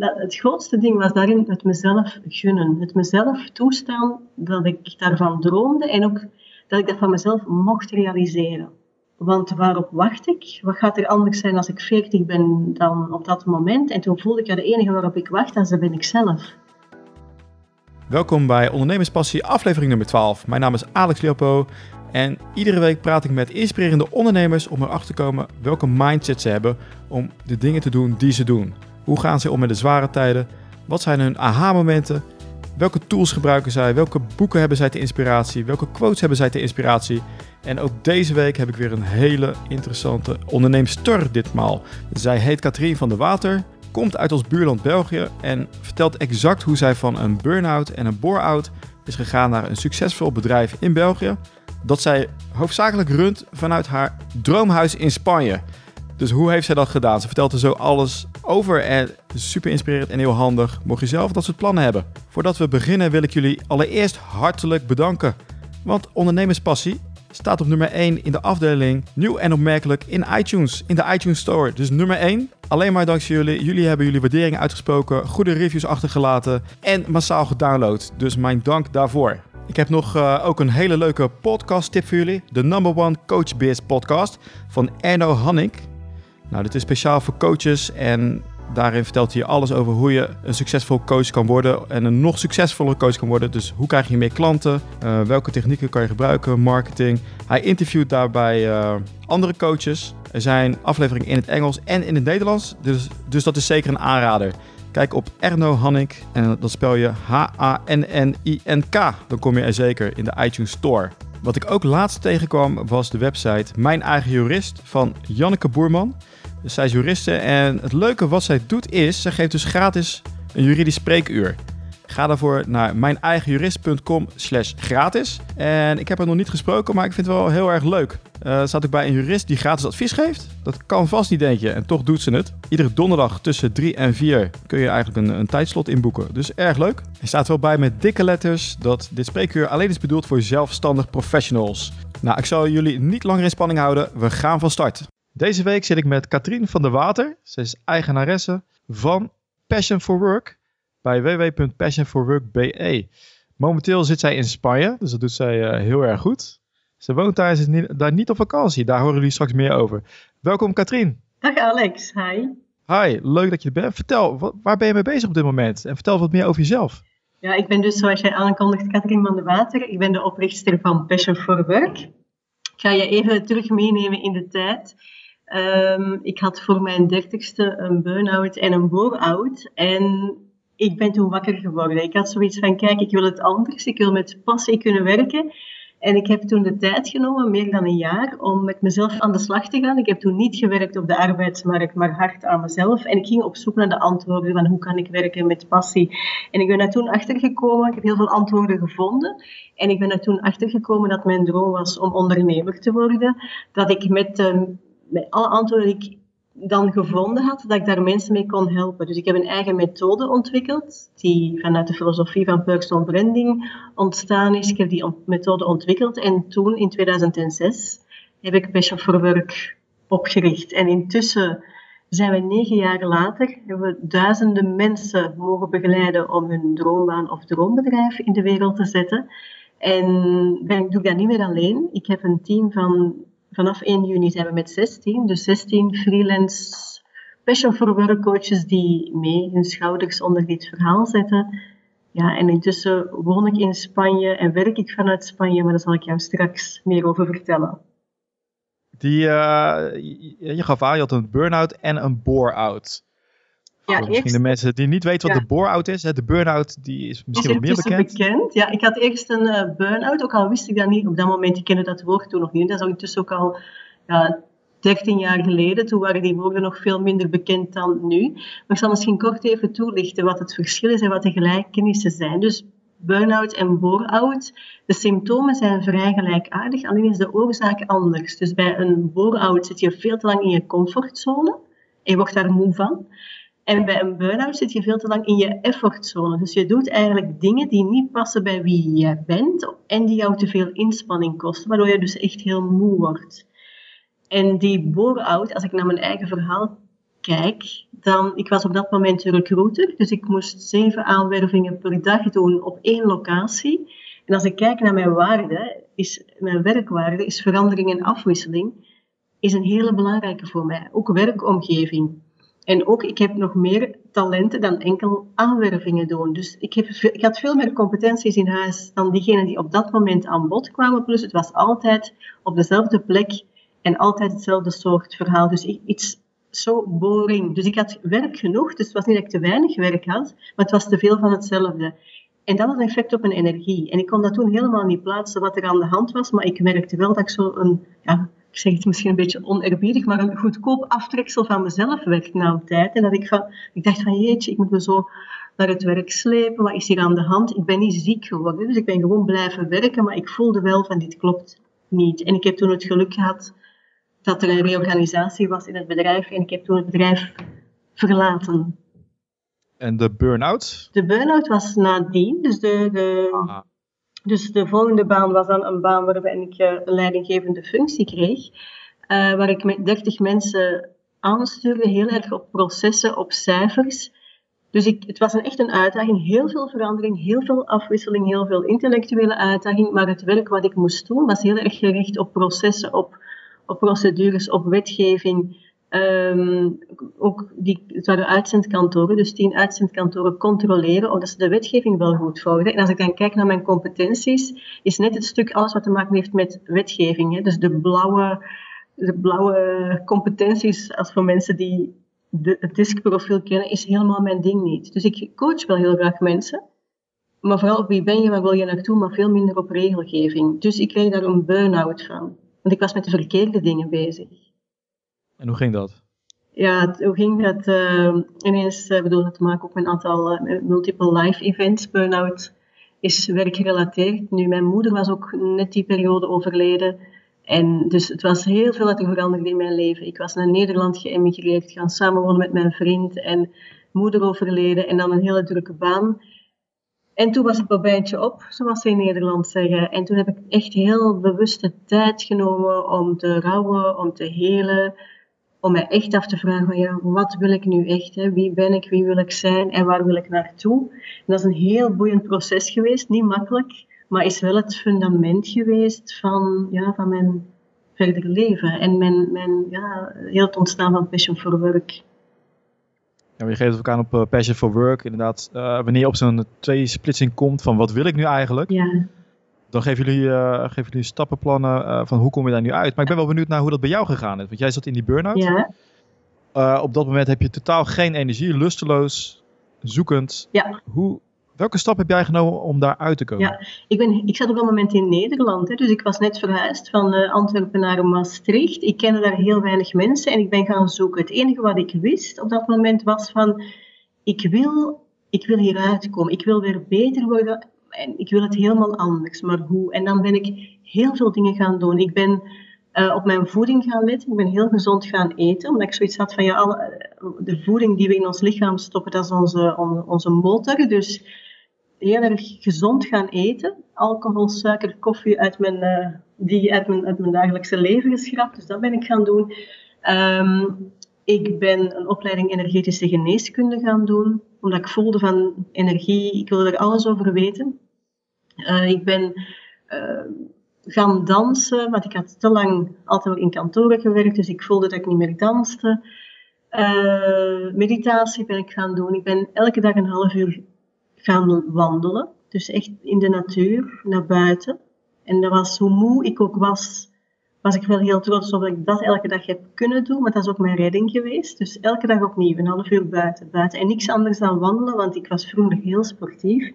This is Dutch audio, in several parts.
dat, het grootste ding was daarin het mezelf gunnen. Het mezelf toestaan dat ik daarvan droomde en ook dat ik dat van mezelf mocht realiseren. Want waarop wacht ik? Wat gaat er anders zijn als ik 40 ben dan op dat moment? En toen voelde ik, ja, de enige waarop ik wacht, dat ben ik zelf. Welkom bij Ondernemerspassie, aflevering nummer 12. Mijn naam is Alex Leopo en iedere week praat ik met inspirerende ondernemers om erachter te komen welke mindset ze hebben om de dingen te doen die ze doen. Hoe gaan ze om met de zware tijden? Wat zijn hun aha-momenten? Welke tools gebruiken zij? Welke boeken hebben zij ter inspiratie? Welke quotes hebben zij ter inspiratie? En ook deze week heb ik weer een hele interessante onderneemster ditmaal. Zij heet Katrien van der Water, komt uit ons buurland België en vertelt exact hoe zij van een burn-out en een bore-out is gegaan naar een succesvol bedrijf in België. Dat zij hoofdzakelijk runt vanuit haar droomhuis in Spanje. Dus hoe heeft zij dat gedaan? Ze vertelt er zo alles over en super inspirerend en heel handig. Mocht je zelf dat soort plannen hebben. Voordat we beginnen wil ik jullie allereerst hartelijk bedanken. Want ondernemerspassie staat op nummer 1 in de afdeling nieuw en opmerkelijk in iTunes, in de iTunes Store. Dus nummer 1, alleen maar dankzij jullie. Jullie hebben jullie waarderingen uitgesproken, goede reviews achtergelaten en massaal gedownload. Dus mijn dank daarvoor. Ik heb nog uh, ook een hele leuke podcast tip voor jullie. De number one Coach Biz podcast van Erno Hannik. Nou, dit is speciaal voor coaches en daarin vertelt hij alles over hoe je een succesvol coach kan worden en een nog succesvoller coach kan worden. Dus hoe krijg je meer klanten? Uh, welke technieken kan je gebruiken? Marketing. Hij interviewt daarbij uh, andere coaches. Er zijn afleveringen in het Engels en in het Nederlands, dus, dus dat is zeker een aanrader. Kijk op Erno Hannik en dat spel je H-A-N-N-I-N-K. Dan kom je er zeker in de iTunes Store. Wat ik ook laatst tegenkwam was de website Mijn Eigen Jurist van Janneke Boerman. Dus zij is juriste en het leuke wat zij doet is, zij geeft dus gratis een juridisch spreekuur. Ga daarvoor naar mijneigenjurist.com slash gratis. En ik heb haar nog niet gesproken, maar ik vind het wel heel erg leuk. Uh, staat ook bij een jurist die gratis advies geeft. Dat kan vast niet, denk je. En toch doet ze het. Iedere donderdag tussen 3 en 4 kun je eigenlijk een, een tijdslot inboeken. Dus erg leuk. Er staat wel bij met dikke letters dat dit spreekuur alleen is bedoeld voor zelfstandig professionals. Nou, ik zal jullie niet langer in spanning houden. We gaan van start. Deze week zit ik met Katrien van der Water. Ze is eigenaresse van Passion for Work bij www.passionforwork.be. Momenteel zit zij in Spanje, dus dat doet zij uh, heel erg goed. Ze woont daar, is niet, daar niet op vakantie. Daar horen jullie straks meer over. Welkom Katrien. Dag Alex, hi. Hi, leuk dat je er bent. Vertel, wat, waar ben je mee bezig op dit moment? En vertel wat meer over jezelf. Ja, ik ben dus, zoals jij aankondigt, Katrien van der Water. Ik ben de oprichter van Passion for Work. Ik ga je even terug meenemen in de tijd. Um, ik had voor mijn dertigste een burn-out en een bore-out. En ik ben toen wakker geworden. Ik had zoiets van, kijk, ik wil het anders. Ik wil met passie kunnen werken. En ik heb toen de tijd genomen, meer dan een jaar, om met mezelf aan de slag te gaan. Ik heb toen niet gewerkt op de arbeidsmarkt, maar hard aan mezelf. En ik ging op zoek naar de antwoorden van hoe kan ik werken met passie. En ik ben daar toen achtergekomen, ik heb heel veel antwoorden gevonden. En ik ben er toen achtergekomen dat mijn droom was om ondernemer te worden. Dat ik met, uh, met alle antwoorden die ik dan gevonden had, dat ik daar mensen mee kon helpen. Dus ik heb een eigen methode ontwikkeld, die vanuit de filosofie van personal branding ontstaan is. Ik heb die methode ontwikkeld en toen, in 2006, heb ik Passion for Work opgericht. En intussen zijn we negen jaar later, hebben we duizenden mensen mogen begeleiden om hun droombaan of droombedrijf in de wereld te zetten. En ben, doe ik dat niet meer alleen. Ik heb een team van vanaf 1 juni zijn we met 16, dus 16 freelance Passion for Work coaches die mee hun schouders onder dit verhaal zetten. Ja, en intussen woon ik in Spanje en werk ik vanuit Spanje, maar daar zal ik jou straks meer over vertellen. Die, uh, je gaf aan, je had een burn-out en een bore-out. Ja, misschien de mensen die niet weten wat de bore-out is. Hè, de burn-out die is misschien wat meer bekend. bekend. Ja, ik had eerst een uh, burn-out, ook al wist ik dat niet op dat moment. Ik kende dat woord toen nog niet. Dat is intussen ook al ja, 13 jaar geleden. Toen waren die woorden nog veel minder bekend dan nu. Maar ik zal misschien kort even toelichten wat het verschil is en wat de gelijkenissen zijn. Dus burn-out en bore-out. De symptomen zijn vrij gelijkaardig, alleen is de oorzaak anders. Dus bij een bore-out zit je veel te lang in je comfortzone en je wordt daar moe van. En bij een burn-out zit je veel te lang in je effortzone. Dus je doet eigenlijk dingen die niet passen bij wie je bent en die jou te veel inspanning kosten, waardoor je dus echt heel moe wordt. En die bore-out, als ik naar mijn eigen verhaal kijk, dan, ik was op dat moment recruiter, dus ik moest zeven aanwervingen per dag doen op één locatie. En als ik kijk naar mijn waarde, is, mijn werkwaarde, is verandering en afwisseling, is een hele belangrijke voor mij. Ook werkomgeving. En ook, ik heb nog meer talenten dan enkel aanwervingen doen. Dus ik, heb, ik had veel meer competenties in huis dan diegenen die op dat moment aan bod kwamen. Plus, het was altijd op dezelfde plek en altijd hetzelfde soort verhaal. Dus iets zo boring. Dus ik had werk genoeg, dus het was niet dat ik te weinig werk had, maar het was te veel van hetzelfde. En dat had een effect op mijn energie. En ik kon dat toen helemaal niet plaatsen wat er aan de hand was, maar ik merkte wel dat ik zo een, ja, ik zeg het misschien een beetje onerbiedig, maar een goedkoop aftreksel van mezelf werd na een tijd. En dat ik, van, ik dacht van jeetje, ik moet me zo naar het werk slepen, wat is hier aan de hand? Ik ben niet ziek geworden, dus ik ben gewoon blijven werken, maar ik voelde wel van dit klopt niet. En ik heb toen het geluk gehad dat er een reorganisatie was in het bedrijf en ik heb toen het bedrijf verlaten. En de burn-out? De burn-out was nadien, dus de, de, dus de volgende baan was dan een baan waarbij ik eh, een leidinggevende functie kreeg, uh, waar ik met 30 mensen aanstuurde, heel erg op processen, op cijfers. Dus ik, het was een, echt een uitdaging, heel veel verandering, heel veel afwisseling, heel veel intellectuele uitdaging, maar het werk wat ik moest doen was heel erg gericht op processen, op op procedures, op wetgeving. Um, ook die, waren uitzendkantoren, dus tien uitzendkantoren controleren of dat ze de wetgeving wel goed volgden. En als ik dan kijk naar mijn competenties, is net het stuk alles wat te maken heeft met wetgeving. Hè. Dus de blauwe, de blauwe competenties, als voor mensen die de, het DISC-profiel kennen, is helemaal mijn ding niet. Dus ik coach wel heel graag mensen, maar vooral op wie ben je, waar wil je naartoe, maar veel minder op regelgeving. Dus ik kreeg daar een burn-out van. Want ik was met de verkeerde dingen bezig. En hoe ging dat? Ja, hoe ging dat? Uh, ineens, uh, bedoel, te maken ook met een aantal uh, multiple life events. Burnout is werkgerelateerd. Nu, mijn moeder was ook net die periode overleden. En dus het was heel veel dat er veranderde in mijn leven. Ik was naar Nederland geëmigreerd, gaan samenwonen met mijn vriend en moeder overleden en dan een hele drukke baan. En toen was het bobijntje op, zoals ze in Nederland zeggen. En toen heb ik echt heel bewust de tijd genomen om te rouwen, om te helen. Om mij echt af te vragen van ja, wat wil ik nu echt? Hè? Wie ben ik, wie wil ik zijn en waar wil ik naartoe? En dat is een heel boeiend proces geweest, niet makkelijk. Maar is wel het fundament geweest van, ja, van mijn verder leven. En mijn, mijn, ja, heel het ontstaan van Passion for Work. Ja, je geeft aan op uh, Passion for Work. Inderdaad, uh, wanneer je op zo'n twee-splitsing komt van wat wil ik nu eigenlijk? Ja. Dan geven jullie, uh, geven jullie stappenplannen van hoe kom je daar nu uit. Maar ik ben wel benieuwd naar hoe dat bij jou gegaan is. Want jij zat in die burn-out. Ja. op dat moment heb je totaal geen energie, lusteloos, zoekend. Ja. Hoe, Welke stap heb jij genomen om daar uit te komen? Ja, ik, ben, ik zat op dat moment in Nederland. Hè, dus ik was net verhuisd van Antwerpen naar Maastricht. Ik kende daar heel weinig mensen en ik ben gaan zoeken. Het enige wat ik wist op dat moment was van... Ik wil, ik wil hieruit komen. Ik wil weer beter worden. En ik wil het helemaal anders. Maar hoe? En dan ben ik heel veel dingen gaan doen. Ik ben... Uh, op mijn voeding gaan letten. Ik ben heel gezond gaan eten, omdat ik zoiets had van ja, alle, de voeding die we in ons lichaam stoppen, dat is onze, on, onze motor. Dus heel erg gezond gaan eten. Alcohol, suiker, koffie uit mijn, uh, die uit mijn, uit mijn dagelijkse leven geschrapt. Dus dat ben ik gaan doen. Um, ik ben een opleiding energetische geneeskunde gaan doen, omdat ik voelde van energie, ik wilde er alles over weten. Uh, ik ben uh, gaan dansen, want ik had te lang altijd in kantoren gewerkt, dus ik voelde dat ik niet meer danste. Uh, meditatie ben ik gaan doen. Ik ben elke dag een half uur gaan wandelen. Dus echt in de natuur, naar buiten. En dat was, hoe moe ik ook was, was ik wel heel trots op dat ik dat elke dag heb kunnen doen. Maar dat is ook mijn redding geweest. Dus elke dag opnieuw, een half uur buiten, buiten. En niks anders dan wandelen, want ik was vroeger heel sportief.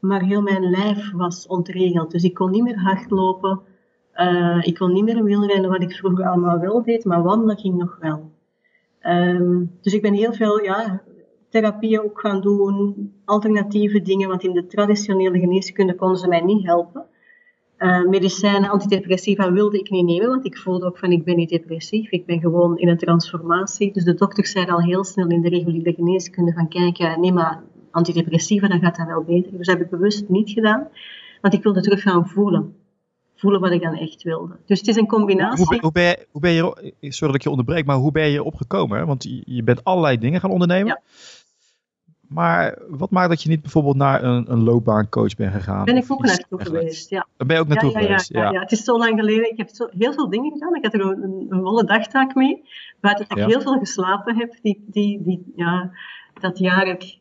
Maar heel mijn lijf was ontregeld. Dus ik kon niet meer hardlopen. Uh, ik kon niet meer wielrennen, wat ik vroeger allemaal wel deed. Maar wandelen ging nog wel. Um, dus ik ben heel veel ja, therapieën ook gaan doen, alternatieve dingen, want in de traditionele geneeskunde konden ze mij niet helpen. Uh, medicijnen, antidepressiva wilde ik niet nemen, want ik voelde ook van ik ben niet depressief, ik ben gewoon in een transformatie. Dus de dokters zeiden al heel snel in de reguliere geneeskunde van kijk, uh, neem maar antidepressiva, dan gaat dat wel beter. Dus dat heb ik bewust niet gedaan, want ik wilde terug gaan voelen. voelen wat ik dan echt wilde. Dus het is een combinatie. Hoe, hoe, ben, je, hoe ben je, sorry dat ik je onderbreek, maar hoe ben je opgekomen? Want je, je bent allerlei dingen gaan ondernemen. Ja. Maar wat maakt dat je niet bijvoorbeeld naar een, een loopbaancoach bent gegaan? Ben ik ook naartoe geweest, ja. Daar ben je ook naartoe ja, geweest, ja, ja, Het is zo lang geleden. Ik heb zo heel veel dingen gedaan. Ik had er een, een volle dagtaak mee. Buiten dat ik heel veel geslapen heb. Die, die, die, ja, dat jaar heb ik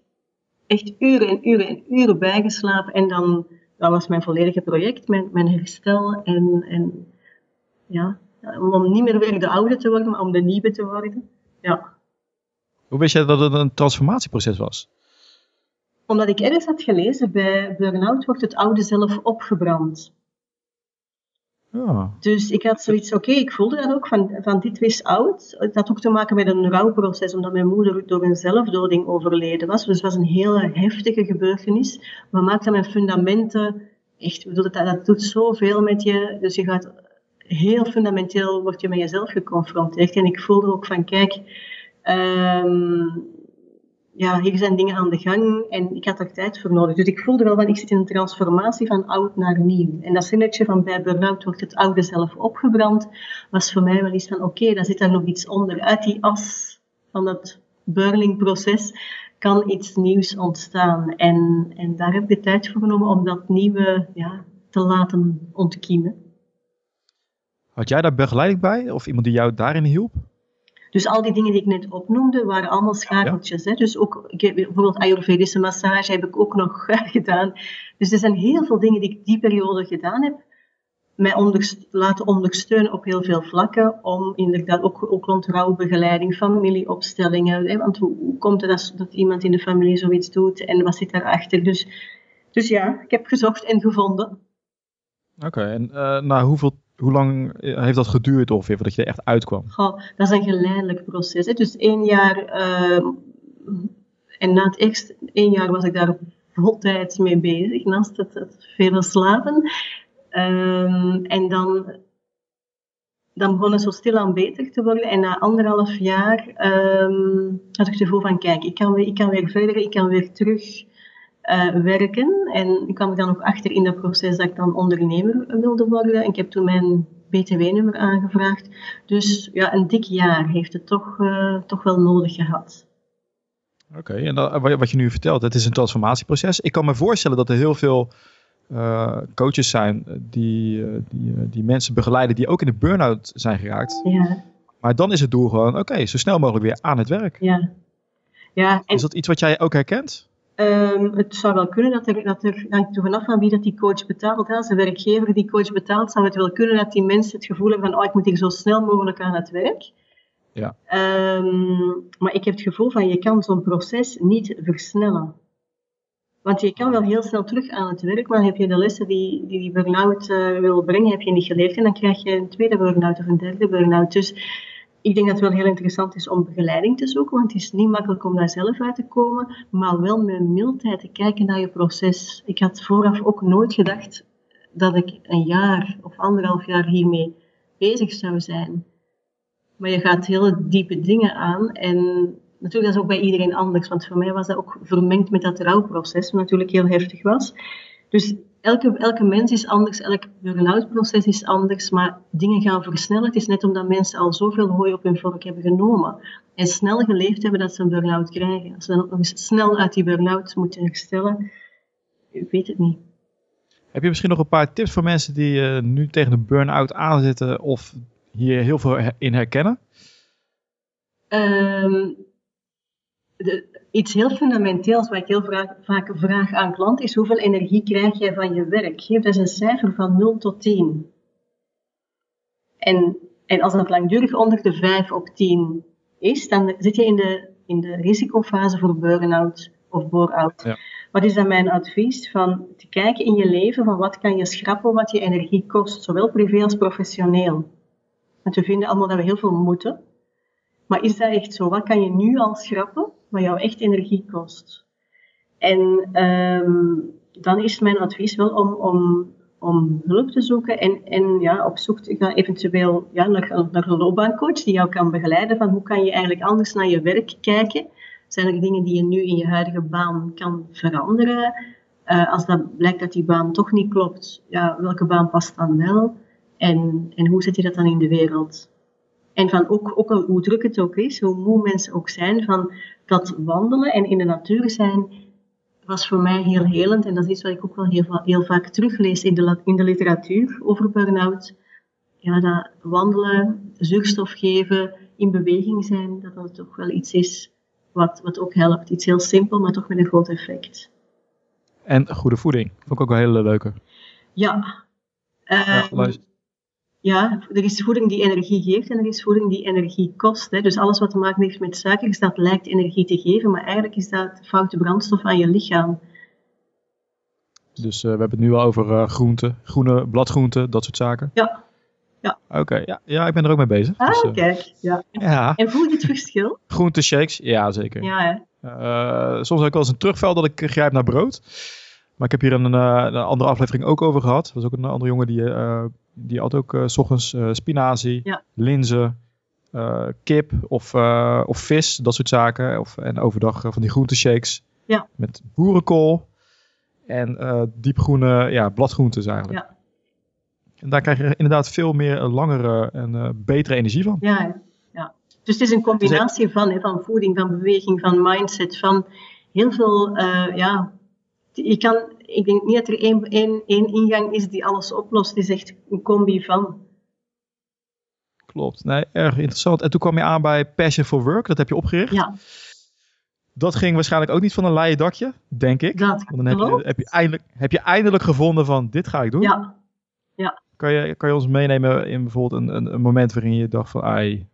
echt uren en uren en uren bijgeslapen. En dan, dat was mijn volledige project, mijn, mijn herstel. En, en ja, om niet meer weer de oude te worden, maar om de nieuwe te worden. Ja. Hoe wist jij dat het een transformatieproces was? Omdat ik ergens had gelezen, bij burn-out wordt het oude zelf opgebrand. Ja. Dus ik had zoiets, oké, ik voelde dat ook, van, van dit was oud. Het had ook te maken met een rouwproces, omdat mijn moeder door een zelfdoding overleden was. Dus het was een hele heftige gebeurtenis. Maar maakte mijn fundamenten, echt, bedoel, dat, dat doet zoveel met je. Dus je gaat heel fundamenteel, word je met jezelf geconfronteerd. En ik voelde ook van, kijk, um, ja, hier zijn dingen aan de gang en ik had er tijd voor nodig. Dus ik voelde wel van, ik zit in een transformatie van oud naar nieuw. En dat zinnetje van bij burn-out wordt het oude zelf opgebrand, was voor mij wel iets van, oké, daar zit daar nog iets onder. Uit die as van dat burning-proces kan iets nieuws ontstaan. En, en daar heb ik de tijd voor genomen om dat nieuwe ja, te laten ontkiemen. Had jij daar begeleiding bij? Of iemand die jou daarin hielp? Dus al die dingen die ik net opnoemde, waren allemaal schakeltjes. Hè? Dus ook, ik heb, bijvoorbeeld Ayurvedische massage heb ik ook nog gedaan. Dus er zijn heel veel dingen die ik die periode gedaan heb, mij onderst laten ondersteunen op heel veel vlakken, om inderdaad ook, ook rond rouwbegeleiding, familieopstellingen. Hè? Want hoe, komt het dat, dat iemand in de familie zoiets doet en wat zit daarachter? Dus, dus ja, ik heb gezocht en gevonden. Oké, en uh, na hoeveel hoe lang eh, heeft dat geduurd ongeveer voordat je er echt uitkwam? Goh, dat is een geleidelijk proces. Hè. Dus één jaar, uh, en na het eerste één jaar was ik daar voltijds mee bezig, naast het, het vele slapen. Um, en dan, dan begon het zo stilaan beter te worden. En na anderhalf jaar um, had ik het gevoel van, kijk, ik kan, weer, ik kan weer verder, ik kan weer terug uh, werken. En ik kwam er dan ook achter in dat proces dat ik dan ondernemer wilde worden. En ik heb toen mijn BTW-nummer aangevraagd. Dus ja, een dik jaar heeft het toch, uh, toch wel nodig gehad. Oké, okay, en dat, wat je nu vertelt, het is een transformatieproces. Ik kan me voorstellen dat er heel veel uh, coaches zijn die, die, die mensen begeleiden die ook in de burn-out zijn geraakt. Ja. Maar dan is het doel gewoon, oké, zo snel mogelijk weer aan het werk. Ja. Ja, en... Is dat iets wat jij ook herkent? Um, het zou wel kunnen dat er, dat er hangt er vanaf van wie dat die coach betaalt. Als een werkgever die coach betaalt, zou het wel kunnen dat die mensen het gevoel hebben van, oh, ik moet hier zo snel mogelijk aan het werk. Ja. Um, maar ik heb het gevoel van, je kan zo'n proces niet versnellen. Want je kan wel heel snel terug aan het werk, maar heb je de lessen die die, die burn-out uh, wil brengen, heb je niet geleerd. En dan krijg je een tweede burn-out of een derde burn-out. Dus ik denk dat het wel heel interessant is om begeleiding te zoeken, want het is niet makkelijk om daar zelf uit te komen, maar wel met mildheid te kijken naar je proces. Ik had vooraf ook nooit gedacht dat ik een jaar of anderhalf jaar hiermee bezig zou zijn. Maar je gaat hele diepe dingen aan en natuurlijk dat is ook bij iedereen anders, want voor mij was dat ook vermengd met dat rouwproces, wat natuurlijk heel heftig was. Dus elke, elke mens is anders, elk burn-out proces is anders, maar dingen gaan versnellen. Het is net omdat mensen al zoveel hooi op hun vork hebben genomen en snel geleefd hebben dat ze een burn-out krijgen. Als ze dan ook nog eens snel uit die burn-out moeten herstellen, ik weet het niet. Heb je misschien nog een paar tips voor mensen die uh, nu tegen een burn-out aanzitten of hier heel veel in herkennen? Um, de, iets heel fundamenteels wat ik heel vaak vraag aan klanten is hoeveel energie krijg jij van je werk? Geef dus een cijfer van 0 tot 10. En, en als dat langdurig onder de 5 op 10 is, dan zit je in de, in de risicofase voor burn-out of bore-out. Ja. Wat is dan mijn advies? Van te kijken in je leven van wat kan je schrappen wat je energie kost, zowel privé als professioneel. Want we vinden allemaal dat we heel veel moeten. Maar is dat echt zo? Wat kan je nu al schrappen, wat jou echt energie kost? En um, dan is mijn advies wel om, om, om hulp te zoeken en, en ja, op zoek te gaan eventueel ja, naar, een loopbaancoach die jou kan begeleiden van hoe kan je eigenlijk anders naar je werk kijken. Zijn er dingen die je nu in je huidige baan kan veranderen? Uh, als dat blijkt dat die baan toch niet klopt, ja, welke baan past dan wel? En, en hoe zet je dat dan in de wereld? En van ook, ook al hoe druk het ook is, hoe moe mensen ook zijn, van dat wandelen en in de natuur zijn, was voor mij heel helend. En dat is iets wat ik ook wel heel, heel vaak teruglees in de, in de literatuur over burn-out. Ja, dat wandelen, zuurstof geven, in beweging zijn, dat dat toch wel iets is wat, wat ook helpt. Iets heel simpel, maar toch met een groot effect. En goede voeding. Vond ik ook wel een hele leuke. Ja. Uh, ja, ja, er is voeding die energie geeft en er is voeding die energie kost. Hè. Dus alles wat te maken heeft met suikers, dat lijkt energie te geven, maar eigenlijk is dat foute brandstof aan je lichaam. Dus uh, we hebben het nu al over uh, groenten, groene bladgroenten, dat soort zaken. Ja. ja. Oké, ja, ja, ik ben er ook mee bezig. Ah, dus, uh, kijk. Ja. ja. En voel je het verschil? Groenteshakes, ja zeker. Ja, hè? soms heb ik wel eens een terugval dat ik grijp naar brood. Maar ik heb hier een, een andere aflevering ook over gehad. Er was ook een andere jongen die die had ook uh, s ochtends spinazie, ja. linzen, kip of, of vis, dat soort zaken. Of, en overdag van die groenteshakes ja. met boerenkool en diepgroene ja, bladgroentes eigenlijk. Ja. En daar krijg je inderdaad veel meer langere en betere energie van. Ja, ja. Dus het is een combinatie van, van voeding, van beweging, van mindset, van heel veel ja, je kan, ik denk niet dat er één, één, één ingang is die alles oplost. Het is echt een combi van. Klopt. Nee, erg interessant. En toen kwam je aan bij Passion for Work. Dat heb je opgericht. Ja. Dat ging waarschijnlijk ook niet van een leien dakje, denk ik. Dat Want dan heb je, heb, je eindelijk, heb je eindelijk gevonden van, dit ga ik doen. Ja. ja. Kan, je, kan je ons meenemen in bijvoorbeeld een, een, een moment waarin je dacht van, ai,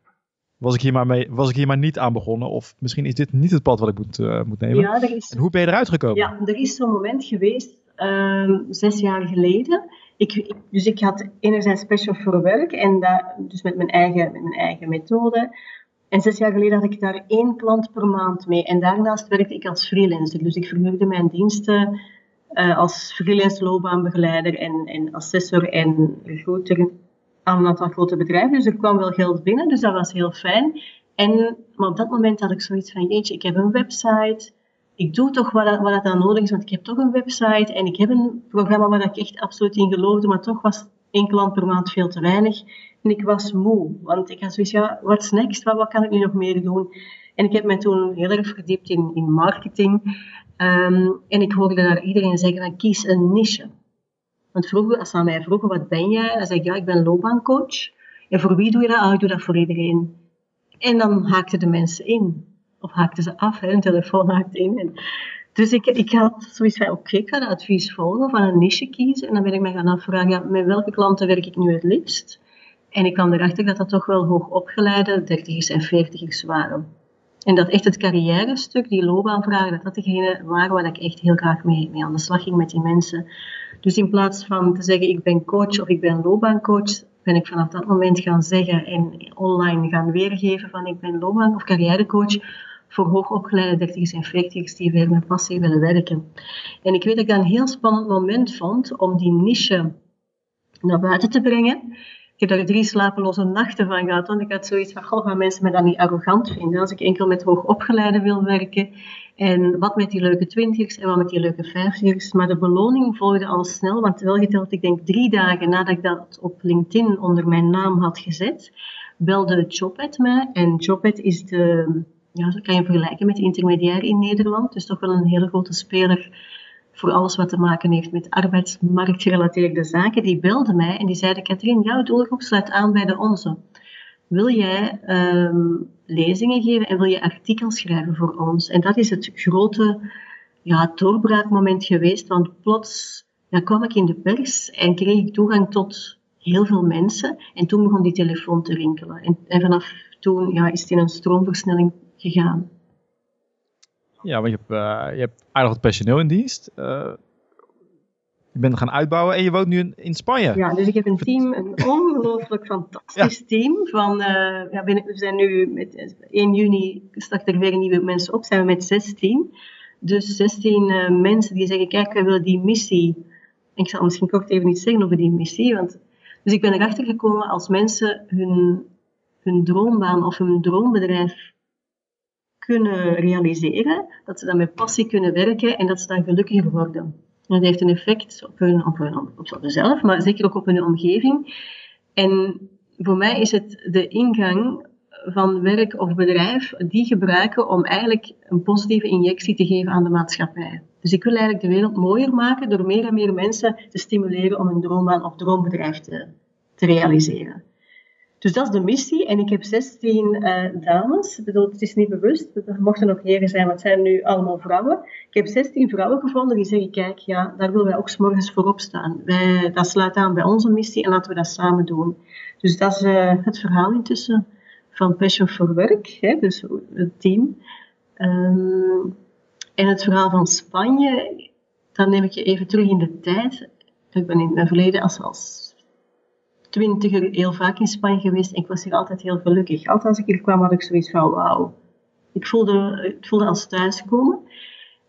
was ik, hier maar mee, was ik hier maar niet aan begonnen? Of misschien is dit niet het pad wat ik moet, uh, moet nemen. Ja, er is, en hoe ben je eruit gekomen? Ja, er is zo'n moment geweest, uh, zes jaar geleden. Ik, ik, dus ik had enerzijds Special for Work, en dat, dus met mijn, eigen, met mijn eigen methode. En zes jaar geleden had ik daar één klant per maand mee. En daarnaast werkte ik als freelancer. Dus ik verhuurde mijn diensten uh, als freelance loopbaanbegeleider en, en assessor en recruiter aan een aantal grote bedrijven. Dus er kwam wel geld binnen, dus dat was heel fijn. En, maar op dat moment had ik zoiets van, jeetje, ik heb een website. Ik doe toch wat, wat dat dan nodig is, want ik heb toch een website. En ik heb een programma waar ik echt absoluut in geloofde, maar toch was één klant per maand veel te weinig. En ik was moe, want ik had zoiets, ja, what's next? Wat, wat kan ik nu nog meer doen? En ik heb me toen heel erg verdiept in, in marketing. Um, en ik hoorde daar iedereen zeggen, kies een niche. Want vroeger, als ze aan mij vroegen, wat ben jij? Dan zei ik, ja, ik ben loopbaancoach. En voor wie doe je dat? Ah, ik doe dat voor iedereen. En dan haakten de mensen in. Of haakten ze af, hè, een telefoon haakte in. Dus ik, ik had zoiets van, oké, ik ga dat advies volgen, van een niche kiezen. En dan ben ik me gaan afvragen, met welke klanten werk ik nu het liefst? En ik kwam erachter dat dat toch wel hoogopgeleide dertigers en veertigers waren. En dat echt het carrière-stuk, die loopbaanvragen, dat dat degene waren waar ik echt heel graag mee, mee aan de slag ging met die mensen. Dus in plaats van te zeggen ik ben coach of ik ben loopbaancoach, ben ik vanaf dat moment gaan zeggen en online gaan weergeven van ik ben loopbaan- of carrièrecoach voor hoogopgeleide dertigers en veertigers die weer met passie willen werken. En ik weet dat ik dat een heel spannend moment vond om die niche naar buiten te brengen. Ik heb daar drie slapeloze nachten van gehad, want ik had zoiets van, goh, gaan mensen me dan niet arrogant vinden als ik enkel met hoogopgeleide wil werken en wat met die leuke twintigers en wat met die leuke vijftigers. Maar de beloning volgde al snel, want wel geteld, ik denk drie dagen nadat ik dat op LinkedIn onder mijn naam had gezet, belde Jobed mij. En Jobed is de, ja, zo kan je vergelijken met de intermediair in Nederland. Dus toch wel een hele grote speler voor alles wat te maken heeft met arbeidsmarktgerelateerde zaken. Die belde mij en die zeiden, Katrien, jouw doelgroep sluit aan bij de onze. Wil jij um, lezingen geven en wil je artikels schrijven voor ons. En dat is het grote ja, doorbraakmoment geweest, want plots kwam ik in de pers en kreeg ik toegang tot heel veel mensen. En toen begon die telefoon te rinkelen. En, vanaf toen ja, is het in een stroomversnelling gegaan. Ja, want je hebt, uh, je hebt aardig wat personeel in dienst. Uh, je bent gaan uitbouwen en je woont nu in, Spanje. Ja, dus ik heb een team, een ongelooflijk fantastisch team. Van, uh, ja, we zijn nu met 1 juni start er weer nieuwe mensen op, zijn we met 16. Dus 16 uh, mensen die zeggen, kijk, we willen die missie. ik zal misschien kort even iets zeggen over die missie. Want, dus ik ben erachter gekomen als mensen hun, hun droombaan of hun droombedrijf kunnen realiseren, dat ze dan met passie kunnen werken en dat ze dan gelukkiger worden. Dat heeft een effect op hun, op hun op zelf, maar zeker ook op hun omgeving. En voor mij is het de ingang van werk of bedrijf die gebruiken om eigenlijk een positieve injectie te geven aan de maatschappij. Dus ik wil eigenlijk de wereld mooier maken door meer en meer mensen te stimuleren om een droombaan of droombedrijf te realiseren. Dus dat is de missie. En ik heb 16 uh, eh, dames. Ik bedoel, het is niet bewust. Er mochten nog heren zijn, maar het zijn nu allemaal vrouwen. Ik heb 16 vrouwen gevonden die zeggen, kijk, ja, daar willen wij ook morgens voor opstaan. Wij, dat sluit aan bij onze missie en laten we dat samen doen. Dus dat is uh, het verhaal intussen van Passion for Work, hè, dus het team. Um, en het verhaal van Spanje, dan neem ik je even terug in de tijd. Ik ben in mijn verleden als, als twintiger heel vaak in Spanje geweest en ik was hier altijd heel gelukkig. Altijd als ik hier kwam had ik zoiets van wauw. Ik voelde, ik voelde als thuiskomen.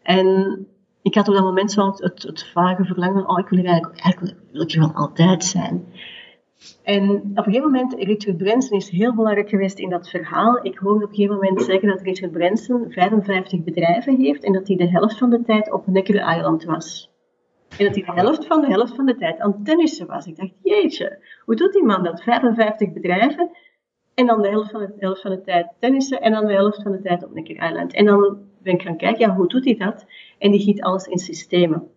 En ik had op dat moment wel het, het, vage verlangen, oh ik wil hier eigenlijk, eigenlijk wil wel altijd zijn. En op een gegeven moment, Richard Branson is heel belangrijk geweest in dat verhaal. Ik hoorde op een gegeven moment zeggen dat Richard Branson 55 bedrijven heeft en dat hij de helft van de tijd op Necker Island was. En dat hij de helft van de helft van de tijd aan tennissen was. Ik dacht, jeetje, hoe doet die man dat? 55 bedrijven en dan de helft van de, helft van de tijd tennissen en dan de helft van de tijd op Necker Island. En dan ben ik gaan kijken, ja, hoe doet hij dat? En die giet alles in systemen.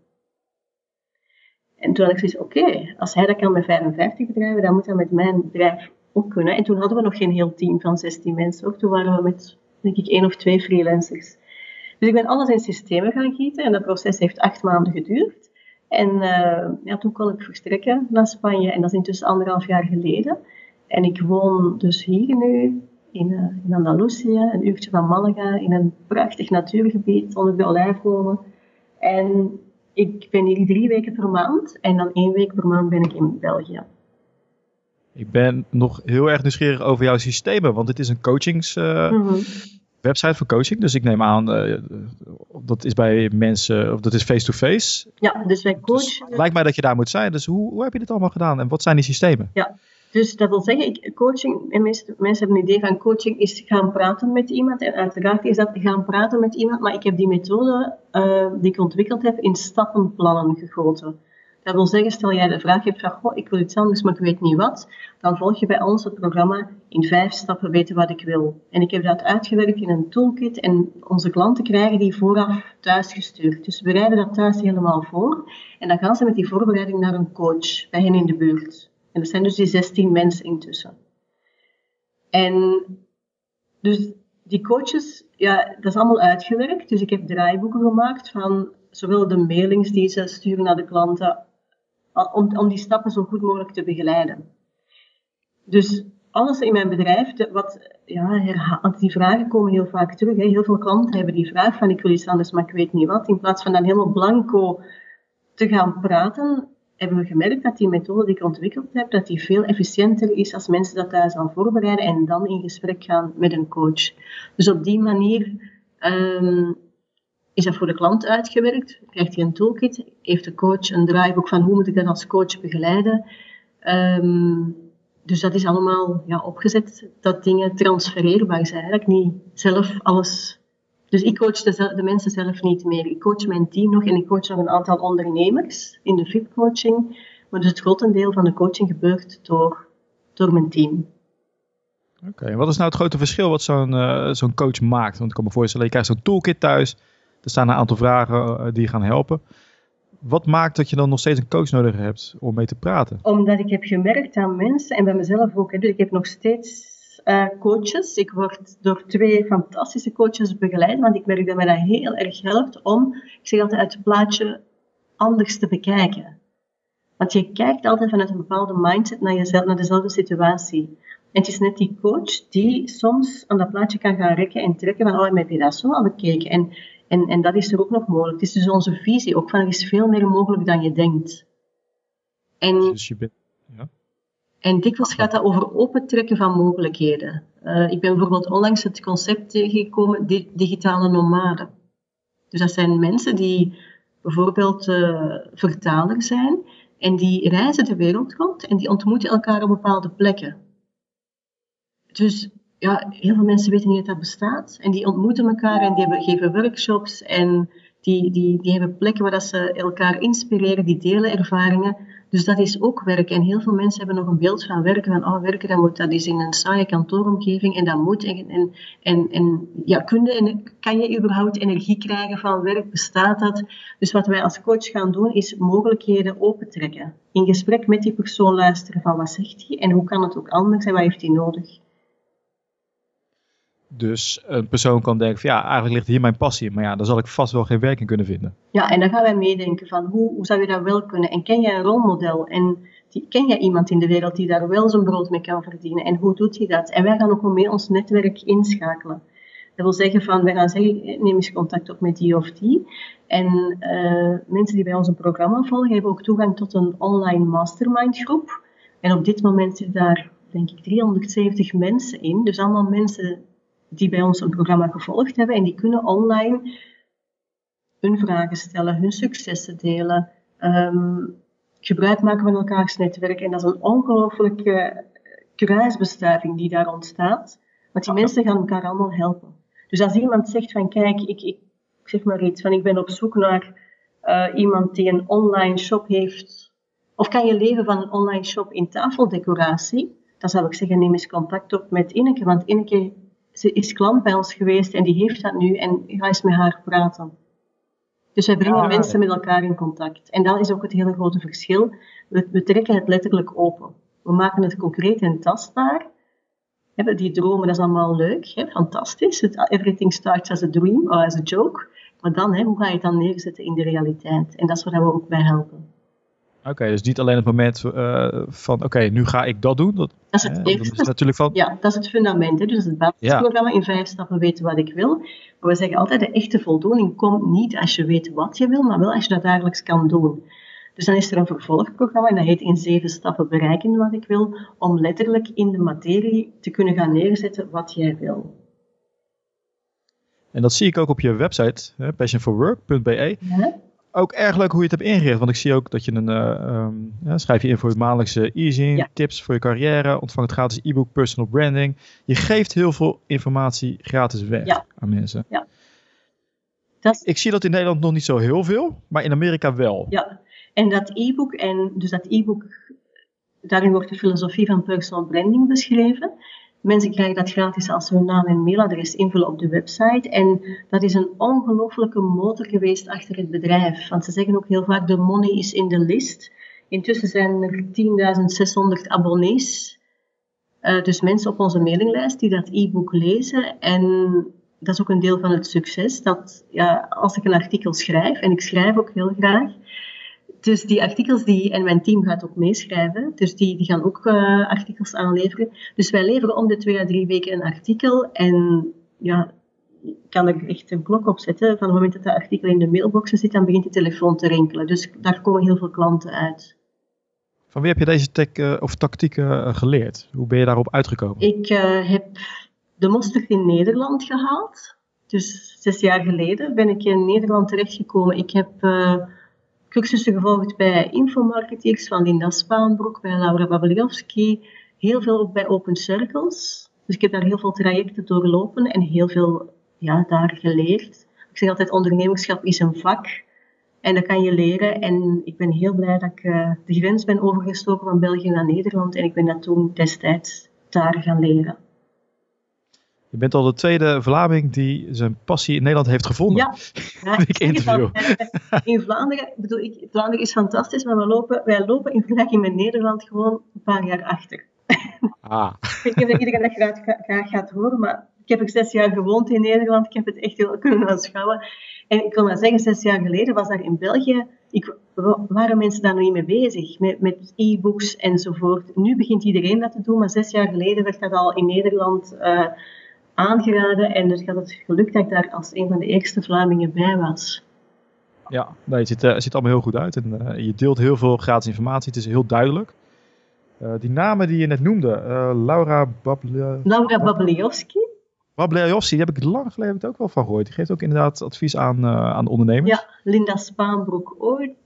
En toen had ik zoiets, oké, als hij dat kan met 55 bedrijven, dan moet dat met mijn bedrijf ook kunnen. En toen hadden we nog geen heel team van 16 mensen, ook. Toen waren we met, denk ik, één of twee freelancers. Dus ik ben alles in systemen gaan gieten en dat proces heeft acht maanden geduurd. En uh, ja, toen kon ik verstrekken naar Spanje en dat is intussen anderhalf jaar geleden. En ik woon dus hier nu in, uh, in Andalusië, een uurtje van Malaga, in een prachtig natuurgebied onder de olijfbomen. En ik ben hier drie weken per maand en dan één week per maand ben ik in België. Ik ben nog heel erg nieuwsgierig over jouw systemen, want het is een coachings uh, mm website voor coaching. Dus ik neem aan, uh, dat is bij mensen, of dat is face-to-face. Ja, dus wij dus coachen. Dus lijkt mij dat je daar moet zijn. Dus hoe, hoe heb je dit allemaal gedaan en wat zijn die systemen? Ja, dus dat wil zeggen, ik, coaching, en mensen, mensen hebben een idee van coaching is gaan praten met iemand. En uiteraard is dat gaan praten met iemand, maar ik heb die methode uh, die ik ontwikkeld heb in stappenplannen gegoten. Dat wil zeggen, stel jij de vraag hebt van, goh, ik wil iets anders, maar ik weet niet wat, dan volg je bij ons het programma in vijf stappen weten wat ik wil. En ik heb dat uitgewerkt in een toolkit en onze klanten krijgen die vooraf thuis gestuurd. Dus we bereiden dat thuis helemaal voor en dan gaan ze met die voorbereiding naar een coach bij hen in de buurt. En dat zijn dus die 16 mensen intussen. En dus die coaches, ja, dat is allemaal uitgewerkt. Dus ik heb draaiboeken gemaakt van zowel de mailings die ze sturen naar de klanten, om, om die stappen zo goed mogelijk te begeleiden. Dus alles in mijn bedrijf, wat, ja, die vragen komen heel vaak terug. Hè. Heel veel klanten hebben die vraag van ik wil iets anders, maar ik weet niet wat. In plaats van dan helemaal blanco te gaan praten, hebben we gemerkt dat die methode die ik ontwikkeld heb, dat die veel efficiënter is als mensen dat thuis al voorbereiden en dan in gesprek gaan met een coach. Dus op die manier um, is dat voor de klant uitgewerkt. Krijgt hij een toolkit, heeft de coach een draaiboek van hoe moet ik dat als coach begeleiden. Um, dus dat is allemaal ja, opgezet dat dingen transfereerbaar zijn. Ik niet zelf alles dus ik coach de, de, mensen zelf niet meer. Ik coach mijn team nog en ik coach nog een aantal ondernemers in de VIP-coaching. Maar dus het grotendeel van de coaching gebeurt door, door mijn team. Oké, wat is nou het grote verschil wat zo'n uh, zo'n coach maakt? Want ik kan me voorstellen, je krijgt zo'n toolkit thuis. Er staan een aantal vragen uh, die gaan helpen. Wat maakt dat je dan nog steeds een coach nodig hebt om mee te praten? Omdat ik heb gemerkt aan mensen en bij mezelf ook. Dus ik heb nog steeds uh, coaches. Ik word door twee fantastische coaches begeleid, want ik merk dat mij dat heel erg helpt om, ik zeg altijd, het plaatje anders te bekijken. Want je kijkt altijd vanuit een bepaalde mindset naar jezelf, naar dezelfde situatie. En het is net die coach die soms aan dat plaatje kan gaan rekken en trekken van, oh, heb je dat zo al bekeken? En, en, en dat is er ook nog mogelijk. Het is dus onze visie ook van, er is veel meer mogelijk dan je denkt. En, dus je bent en dikwijls gaat dat over opentrekken van mogelijkheden. Uh, ik ben bijvoorbeeld onlangs het concept tegengekomen digitale nomaden. Dus dat zijn mensen die bijvoorbeeld uh, vertaler zijn en die reizen de wereld rond en die ontmoeten elkaar op bepaalde plekken. Dus ja, heel veel mensen weten niet dat dat bestaat en die ontmoeten elkaar en die geven workshops en Die, die, die hebben plekken waar dat ze elkaar inspireren, die delen ervaringen. Dus dat is ook werk. En heel veel mensen hebben nog een beeld van werken. Van, oh, werken, dat, moet, dat is in een saaie kantooromgeving en dat moet. En, en, en, en ja, kun je, kan je überhaupt energie krijgen van werk? Bestaat dat? Dus wat wij als coach gaan doen, is mogelijkheden opentrekken. In gesprek met die persoon luisteren van wat zegt hij en hoe kan het ook anders en wat heeft hij nodig? Dus een persoon kan denken van ja, eigenlijk ligt hier mijn passie. Maar ja, daar zal ik vast wel geen werk in kunnen vinden. Ja, en dan gaan wij meedenken van hoe, hoe zou je dat wel kunnen? En ken jij een rolmodel? En ken jij iemand in de wereld die daar wel zijn brood mee kan verdienen? En hoe doet hij dat? En wij gaan ook mee ons netwerk inschakelen. Dat wil zeggen van, wij gaan zeggen, neem eens contact op met die of die. En uh, mensen die bij ons een programma volgen, hebben ook toegang tot een online mastermind groep. En op dit moment zitten daar, denk ik, 370 mensen in. Dus allemaal mensen die bij ons een programma gevolgd hebben en die kunnen online hun vragen stellen, hun successen delen, um, gebruik maken van elkaars netwerk. En dat is een ongelooflijke kruisbestuiving die daar ontstaat. Want die mensen gaan elkaar allemaal helpen. Dus als iemand zegt van kijk, ik, ik, zeg maar iets, van ik ben op zoek naar uh, iemand die een online shop heeft, of kan je leven van een online shop in tafeldecoratie, dan zou ik zeggen neem eens contact op met Ineke, want Ineke ze is klant bij ons geweest en die heeft dat nu en ga eens met haar praten. Dus wij brengen mensen met elkaar in contact. En dat is ook het hele grote verschil. We, we trekken het letterlijk open. We maken het concreet en tastbaar. Die dromen, dat is allemaal leuk, hè? fantastisch. everything starts as a dream or as a joke. Maar dan, hè, hoe ga je het dan neerzetten in de realiteit? En dat is waar we ook bij helpen. Oké, dus niet alleen het moment uh, van oké, nu ga ik dat doen. Dat, dat is het. Is natuurlijk van... Ja, dat is het fundament. Hè? Dus het basisprogramma in vijf stappen weten wat ik wil. Maar we zeggen altijd, de echte voldoening komt niet als je weet wat je wil, maar wel als je dat dagelijks kan doen. Dus dan is er een vervolgprogramma en dat heet in zeven stappen bereiken wat ik wil, om letterlijk in de materie te kunnen gaan neerzetten wat jij wil. En dat zie ik ook op je website, passionforwork.be. Ja ook erg leuk hoe je het hebt ingericht. Want ik zie ook dat je een. Uh, ja, schrijf je in voor je maandelijkse e tips voor je carrière. Ontvang het gratis e-book personal branding. Je geeft heel veel informatie gratis weg aan mensen. Ja. Dat... Ik zie dat in Nederland nog niet zo heel veel, maar in Amerika wel. Ja, en dat e-book, en dus dat e-book, daarin wordt de filosofie van personal branding beschreven. Mensen krijgen dat gratis als ze hun naam en mailadres invullen op de website. En dat is een ongelofelijke motor geweest achter het bedrijf. Want ze zeggen ook heel vaak, de money is in de list. Intussen zijn er 10.600 abonnees. Uh, dus mensen op onze mailinglijst die dat e-book lezen. En dat is ook een deel van het succes. Dat ja, als ik een artikel schrijf, en ik schrijf ook heel graag, dus die artikels die, en mijn team gaat ook meeschrijven, dus die, die gaan ook uh, artikels aanleveren. Dus wij leveren om de twee à drie weken een artikel en ja, ik kan er echt een klok op zetten. Van het moment dat dat artikel in de mailboxen zit, dan begint de telefoon te rinkelen. Dus daar komen heel veel klanten uit. Van wie heb je deze tech, uh, of tactieken uh, geleerd? Hoe ben je daarop uitgekomen? Ik heb de mosterd in Nederland gehaald. Dus zes jaar geleden ben ik in Nederland terechtgekomen. Ik heb cursussen gevolgd bij infomarketeers van Linda Spaanbroek, bij Laura Babeliowski, heel veel ook bij Open Circles. Dus ik heb daar heel veel trajecten doorlopen en heel veel ja, daar geleerd. Ik zeg altijd, ondernemerschap is een vak en dat kan je leren. En ik ben heel blij dat ik uh, de grens ben overgestoken van België naar Nederland en ik ben dat toen destijds daar gaan leren. Je bent al de tweede Vlaming die zijn passie in Nederland heeft gevonden. Ja, ja ik interview. in Vlaanderen, bedoel ik, Vlaanderen is fantastisch, maar we lopen, wij lopen in vergelijking met Nederland gewoon een paar jaar achter. Ah. ik weet dat iedereen dat graag, graag gaat horen, maar ik heb er zes jaar gewoond in Nederland. Ik heb het echt heel kunnen aanschouwen. En ik wil maar zeggen, zes jaar geleden was daar in België, ik, waren mensen daar nog niet mee bezig, met, met e-books enzovoort. Nu begint iedereen dat te doen, maar zes jaar geleden werd dat al in Nederland... Uh, aangeraden. En dus had het gelukt dat ik daar als een van de eerste Vlamingen bij was. Ja, nee, het, ziet, uh, het ziet allemaal heel goed uit. En uh, je deelt heel veel gratis informatie. Het is heel duidelijk. Uh, die namen die je net noemde, Laura Babli Laura Babliowski. Babliowski, die heb ik lang geleden ook wel van gehoord. Die geeft ook inderdaad advies aan, aan ondernemers. Ja, Linda Spaanbroek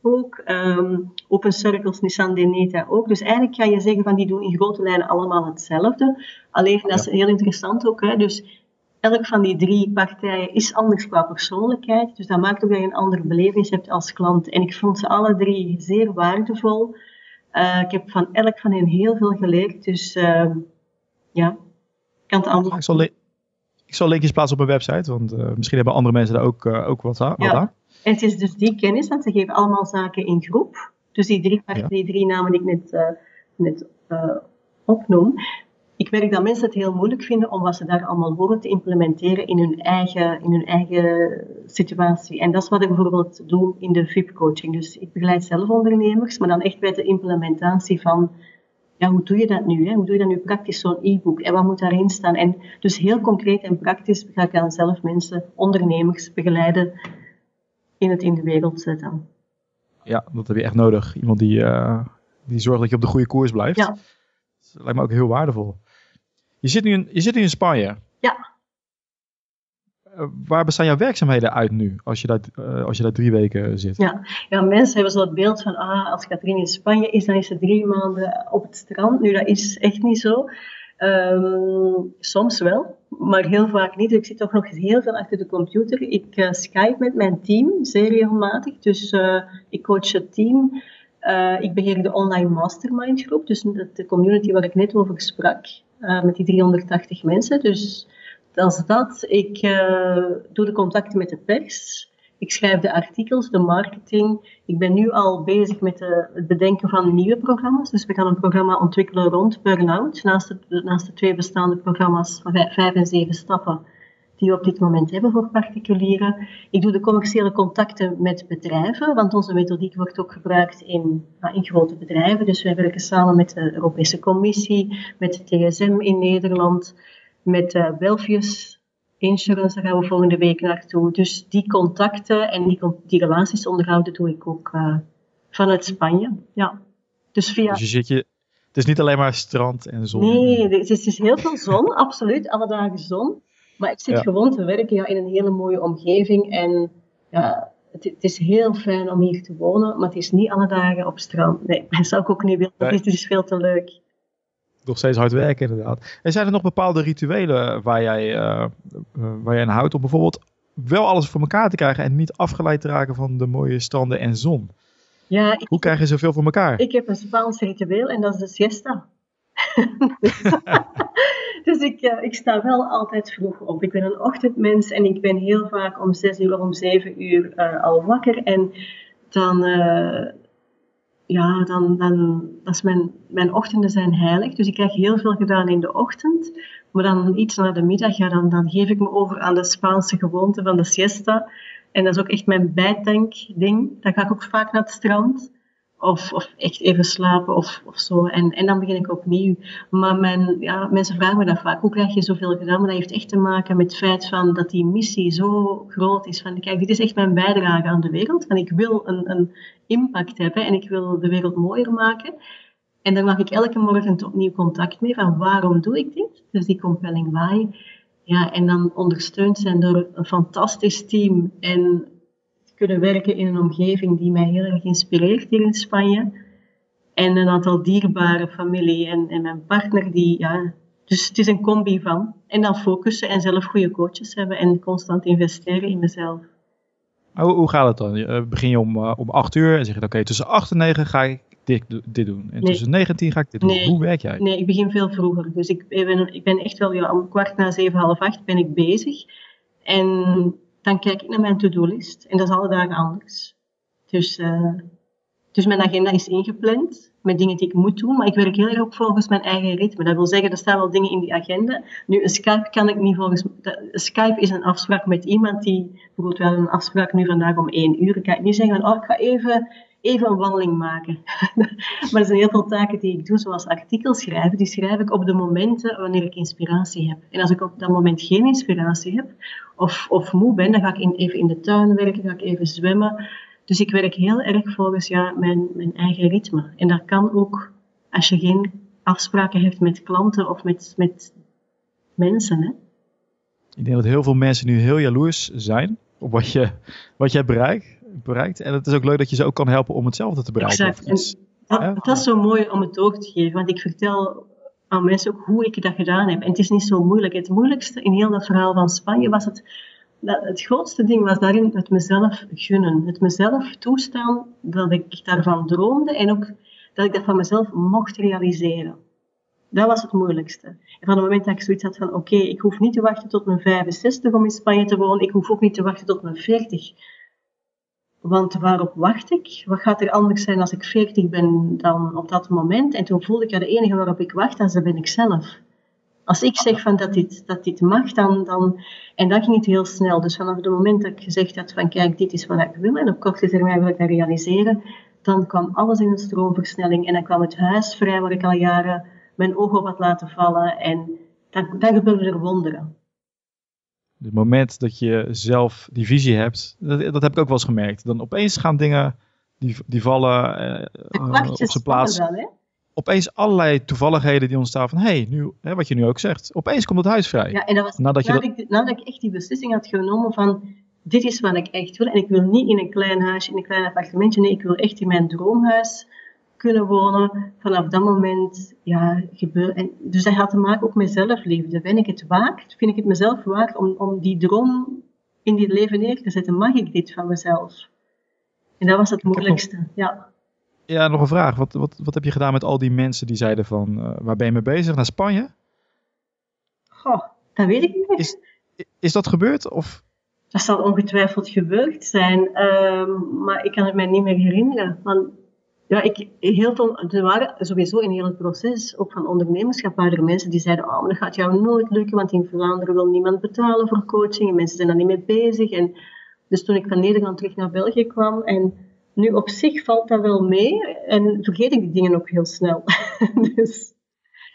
ook. Um, Open Circles, Nissan Deneta ook. Dus eigenlijk kan je zeggen van die doen in grote lijnen allemaal hetzelfde. Alleen, dat is heel interessant ook. Hè, dus elk van die drie partijen is anders qua persoonlijkheid. Dus dat maakt ook dat je een andere belevenis hebt als klant. En ik vond ze alle drie zeer waardevol. Uh, ik heb van elk van hen heel veel geleerd. Dus uh, ja, ik kan het. Ik zal, linkjes plaatsen op mijn website, want uh, misschien hebben andere mensen daar ook, ook wat, aan, ja. aan. En het is dus die kennis, want ze geven allemaal zaken in groep. Dus die drie, ja. die drie namen die ik net, net opnoem, ik merk dat mensen het heel moeilijk vinden om wat ze daar allemaal horen te implementeren in hun eigen, in hun eigen situatie. En dat is wat ik bijvoorbeeld doe in de VIP-coaching. Dus ik begeleid zelf ondernemers, maar dan echt bij de implementatie van, ja, hoe doe je dat nu? Hè? Hoe doe je dat nu praktisch, zo'n e-book? En wat moet daarin staan? En dus heel concreet en praktisch ga ik dan zelf mensen, ondernemers, begeleiden in het in de wereld zetten. Ja, dat heb je echt nodig. Iemand die, uh, die zorgt dat je op de goede koers blijft. Ja. Dat lijkt me ook heel waardevol. Je zit nu in, je zit nu in Spanje. Ja. Waar bestaan jouw werkzaamheden uit nu, als je daar, uh, als je drie weken zit? Ja. ja, mensen hebben zo het beeld van, ah, als Katrien in Spanje is, dan is ze drie maanden op het strand. Nu, dat is echt niet zo. Um, soms wel, maar heel vaak niet. Ik zit toch nog heel veel achter de computer. Ik uh, skype met mijn team, zeer regelmatig. Dus ik coach het team. Ik beheer de online mastermind groep, dus de community waar ik net over sprak, met die 380 mensen. Dus is dat. Ik uh, doe de contacten met de pers. Ik schrijf de artikels, de marketing. Ik ben nu al bezig met de, het bedenken van nieuwe programma's. Dus we gaan een programma ontwikkelen rond burn-out. Naast, de, naast de twee bestaande programma's van vijf en zeven stappen die we op dit moment hebben voor particulieren. Ik doe de commerciële contacten met bedrijven, want onze methodiek wordt ook gebruikt in, in grote bedrijven. Dus wij werken samen met de Europese Commissie, met de TSM in Nederland, met uh, Belfius Insurance, daar gaan we volgende week naartoe. Dus die contacten en die, die relaties onderhouden doe ik ook uh, vanuit Spanje. Ja. Dus via... Dus je zit je, het is niet alleen maar strand en zon. Nee, het is, heel veel zon, absoluut, alle dagen zon. Maar ik zit ja. gewoon te werken ja, in een hele mooie omgeving. En ja, het, het, is heel fijn om hier te wonen, maar het is niet alle dagen op strand. Nee, dat zou ik ook niet willen. Nee. Het is veel te leuk. Nog steeds hard werken, inderdaad. En zijn er nog bepaalde rituelen waar jij, uh, uh, waar jij aan houdt om bijvoorbeeld wel alles voor elkaar te krijgen en niet afgeleid te raken van de mooie stranden en zon? Ja, ik, Hoe krijg je zoveel voor elkaar? Ik heb een Spaans ritueel en dat is de siesta. dus ik, uh, ik sta wel altijd vroeg op. Ik ben een ochtendmens en ik ben heel vaak om zes uur of om zeven uur uh, al wakker. En dan, uh, ja, dan, dan, dat is mijn, mijn ochtenden zijn heilig. Dus ik krijg heel veel gedaan in de ochtend. Maar dan iets na de middag, ja, dan, dan geef ik me over aan de Spaanse gewoonte van de siesta. En dat is ook echt mijn bijtankding. Dan ga ik ook vaak naar het strand. Of, of echt even slapen of, of zo. En, en dan begin ik opnieuw. Maar ja, mensen vragen me dat vaak. Hoe krijg je zoveel gedaan? Maar dat heeft echt te maken met het feit van dat die missie zo groot is. Van, kijk, dit is echt mijn bijdrage aan de wereld. Van, ik wil een, een impact hebben en ik wil de wereld mooier maken. En daar maak ik elke morgen opnieuw contact mee. Van waarom doe ik dit? Dus die compelling why. Ja, en dan ondersteund zijn door een fantastisch team. En kunnen werken in een omgeving die mij heel erg inspireert hier in Spanje. En een aantal dierbare familie en, en mijn partner die, ja, dus het is een combi van. En dan focussen en zelf goede coaches hebben en constant investeren in mezelf. Hoe, hoe gaat het dan? Begin je om, uh, om 8 uur en zeg je, oké, okay, tussen 8 en 9 ga ik dit, dit doen. En nee. tussen 9 en 10 ga ik dit doen. Nee. Hoe werk jij? Nee, ik begin veel vroeger. Dus ik ben, ik ben echt wel, ja, om kwart na 7, half 8 ben ik bezig. En dan kijk ik naar mijn to-do-list. En dat is alle dagen anders. Dus, uh, dus mijn agenda is ingepland met dingen die ik moet doen. Maar ik werk heel erg ook volgens mijn eigen ritme. Dat wil zeggen, er staan wel dingen in die agenda. Nu, een Skype kan ik niet volgens... Skype is een afspraak met iemand die... Bijvoorbeeld, we hadden een afspraak nu vandaag om één uur. Dan kan ik niet zeggen, oh, ik ga even, even een wandeling maken. maar er zijn heel veel taken die ik doe, zoals artikels schrijven. Die schrijf ik op de momenten wanneer ik inspiratie heb. En als ik op dat moment geen inspiratie heb, of, of moe ben, dan ga ik even in de tuin werken, ga ik even zwemmen. Dus ik werk heel erg volgens ja, mijn, mijn eigen ritme. En dat kan ook als je geen afspraken hebt met klanten of met, met mensen. Hè. Ik denk dat heel veel mensen nu heel jaloers zijn op wat, je, wat jij bereikt, bereikt. En het is ook leuk dat je ze ook kan helpen om hetzelfde te bereiken. Exact. En dat, dat is zo mooi om het door te geven. Want ik vertel aan mensen ook hoe ik dat gedaan heb. En het is niet zo moeilijk. Het moeilijkste in heel dat verhaal van Spanje was het, dat het grootste ding was daarin het mezelf gunnen. Het mezelf toestaan dat ik daarvan droomde en ook dat ik dat van mezelf mocht realiseren. Dat was het moeilijkste. En van het moment dat ik zoiets had van, oké, ik hoef niet te wachten tot mijn 65 om in Spanje te wonen, ik hoef ook niet te wachten tot mijn 40. Want waarop wacht ik? Wat gaat er anders zijn als ik 40 ben dan op dat moment? En toen voelde ik, ja, de enige waarop ik wacht, dat ben ik zelf. Als ik zeg van dat dit, dat dit mag, dan, dan... En dan ging het heel snel. Dus vanaf het moment dat ik gezegd had van, kijk, dit is wat ik wil, en op korte termijn wil ik dat realiseren, dan kwam alles in een stroomversnelling. En dan kwam het huis vrij, waar ik al jaren mijn ogen op had laten vallen. En dan, dan gebeurden er wonderen. Het moment dat je zelf die visie hebt, dat, dat, heb ik ook wel eens gemerkt. Dan opeens gaan dingen, die, die vallen uh, op zijn plaats. Dan, opeens allerlei toevalligheden die ontstaan van, hé, hey, nu, hè, wat je nu ook zegt, opeens komt het huis vrij. Ja, en dat was nadat, nadat, je dat... ik, nadat ik echt die beslissing had genomen van, dit is wat ik echt wil. En ik wil niet in een klein huisje, in een klein appartementje. Nee, ik wil echt in mijn droomhuis kunnen wonen. Vanaf dat moment, ja, gebeur. En dus dat had te maken ook met zelfliefde. Ben ik het waard? Vind ik het mezelf waard om, om die droom in dit leven neer te zetten? Mag ik dit van mezelf? En dat was het moeilijkste, ja. Ja, nog een vraag. Wat, wat, wat heb je gedaan met al die mensen die zeiden van, uh, waar ben je mee bezig? Naar Spanje? Goh, dat weet ik niet. Is, is dat gebeurd? Of dat zal ongetwijfeld gebeurd zijn, um, maar ik kan het mij niet meer herinneren. Want ja, ik, heel veel, er waren sowieso in heel het proces, ook van ondernemerschap, waren er mensen die zeiden, oh, maar dat gaat jou nooit lukken, want in Vlaanderen wil niemand betalen voor coaching en mensen zijn daar niet mee bezig. En dus toen ik van Nederland terug naar België kwam en nu op zich valt dat wel mee en vergeet ik die dingen ook heel snel. dus,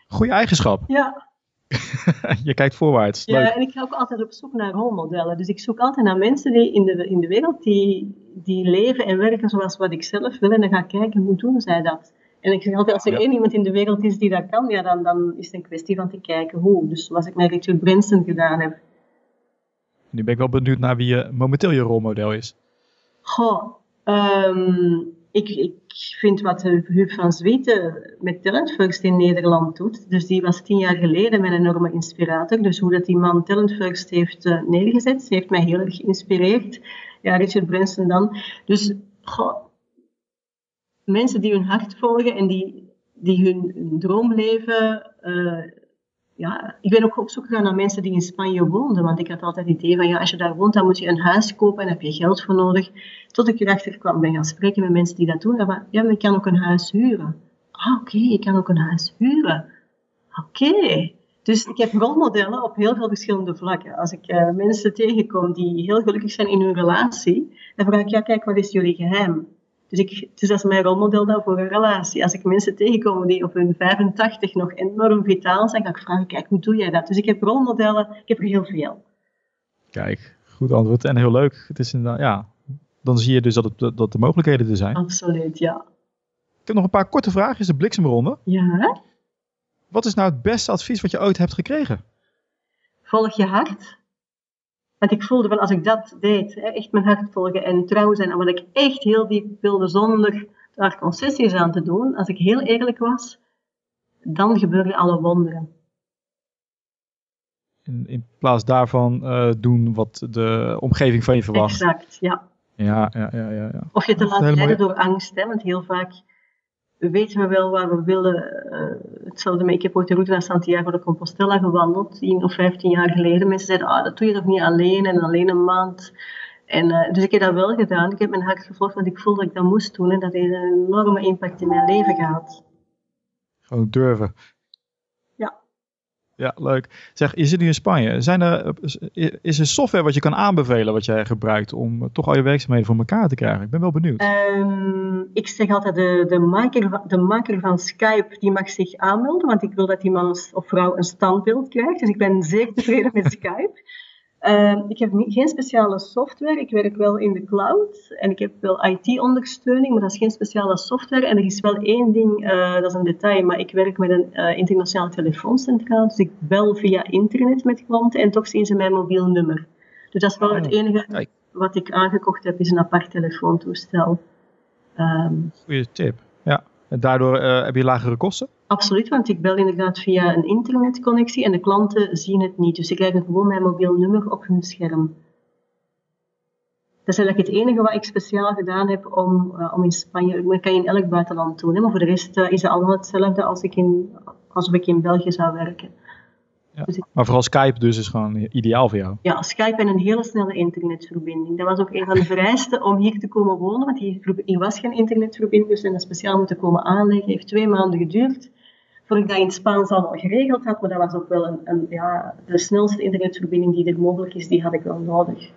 Goeie eigenschap. Ja, je kijkt voorwaarts. Ja, en ik ga ook altijd op zoek naar rolmodellen. Dus ik zoek altijd naar mensen die in de, in de wereld die, die leven en werken zoals wat ik zelf wil. En dan ga ik kijken, hoe doen zij dat? En ik zeg altijd, als er één iemand in de wereld is die dat kan, ja, dan, dan is het een kwestie van te kijken hoe. Dus zoals ik met Richard Branson gedaan heb. Nu ben ik wel benieuwd naar wie je momenteel je rolmodel is. Goh, um, ik, ik vind wat Huub van Zwieten met Talent First in Nederland doet. Dus die was tien jaar geleden mijn enorme inspirator. Dus hoe dat die man Talent First heeft uh, neergezet, heeft mij heel erg geïnspireerd. Ja, Richard Branson dan. Dus mensen die hun hart volgen en die, die hun, hun droom leven. Uh, ja, ik ben ook op zoek gegaan naar mensen die in Spanje woonden. Want ik had altijd het idee van, ja, als je daar woont, dan moet je een huis kopen en heb je geld voor nodig. Tot ik erachter kwam, ben gaan spreken met mensen die dat doen. Maar, ja, maar ik kan ook een huis huren. Ah, oké, okay, ik kan ook een huis huren. Oké. Dus ik heb rolmodellen op heel veel verschillende vlakken. Als ik uh, mensen tegenkom die heel gelukkig zijn in hun relatie, dan vraag ik, ja, kijk, wat is jullie geheim? Dus, ik, dus dat is mijn rolmodel dan voor een relatie. Als ik mensen tegenkom die op hun 85 nog enorm vitaal zijn, ga ik vragen, kijk, hoe doe jij dat? Dus ik heb rolmodellen, ik heb er heel veel. Kijk, goed antwoord en heel leuk. Het is inderdaad, ja, dan zie je dus dat, het, dat de mogelijkheden er zijn. Absoluut, ja. Ik heb nog een paar korte vragen, de bliksemronde. Ja. Wat is nou het beste advies wat je ooit hebt gekregen? Volg je hart. Want ik voelde van als ik dat deed, echt mijn hart volgen en trouw zijn aan wat ik echt heel diep wilde zonder daar concessies aan te doen, als ik heel eerlijk was, dan gebeurden alle wonderen. In, in plaats daarvan uh, doen wat de omgeving van je verwacht. Exact, ja. Ja, ja, ja, ja, ja. Of je te laten leiden door angst, hè, want heel vaak weten we wel waar we willen. Uh, hetzelfde met, ik heb ooit de route naar Santiago de Compostela gewandeld, 10 of 15 jaar geleden. Mensen zeiden, ah, dat doe je toch niet alleen en alleen een maand. En, uh, dus ik heb dat wel gedaan. Ik heb mijn hart gevolgd, want ik voelde dat ik dat moest doen. En dat heeft een enorme impact in mijn leven gehad. Gewoon durven. Ja, leuk. Zeg, je zit nu in Spanje. Zijn er, is er software wat je kan aanbevelen wat jij gebruikt om toch al je werkzaamheden voor elkaar te krijgen? Ik ben wel benieuwd. Um, ik zeg altijd, de, de, maker, de maker van Skype die mag zich aanmelden, want ik wil dat die man of vrouw een standbeeld krijgt. Dus ik ben zeer tevreden met Skype. Uh, ik heb geen speciale software. Ik werk wel in de cloud en ik heb wel IT-ondersteuning, maar dat is geen speciale software. En er is wel één ding, uh, dat is een detail, maar ik werk met een uh, internationale telefooncentraal. Dus ik bel via internet met klanten en toch zien ze mijn mobiel nummer. Dus dat is wel het ah, enige wat ik aangekocht heb, is een apart telefoontoestel. Um, Goeie tip, ja. Daardoor uh, heb je lagere kosten? Absoluut, want ik bel inderdaad via een internetconnectie en de klanten zien het niet. Dus ze krijgen gewoon mijn mobiel nummer op hun scherm. Dat is eigenlijk het enige wat ik speciaal gedaan heb om, uh, om in Spanje, dat kan je in elk buitenland doen. Maar voor de rest uh, is het allemaal hetzelfde als ik in, alsof ik in België zou werken. Ja. Dus maar vooral Skype dus is gewoon ideaal voor jou? Ja, Skype en een hele snelle internetverbinding. Dat was ook een van de vereisten om hier te komen wonen, want hier, hier was geen internetverbinding, dus we dat speciaal moeten komen aanleggen. heeft twee maanden geduurd voordat ik dat in het Spaans al geregeld had, maar dat was ook wel een, een, ja, de snelste internetverbinding die er mogelijk is, die had ik wel nodig.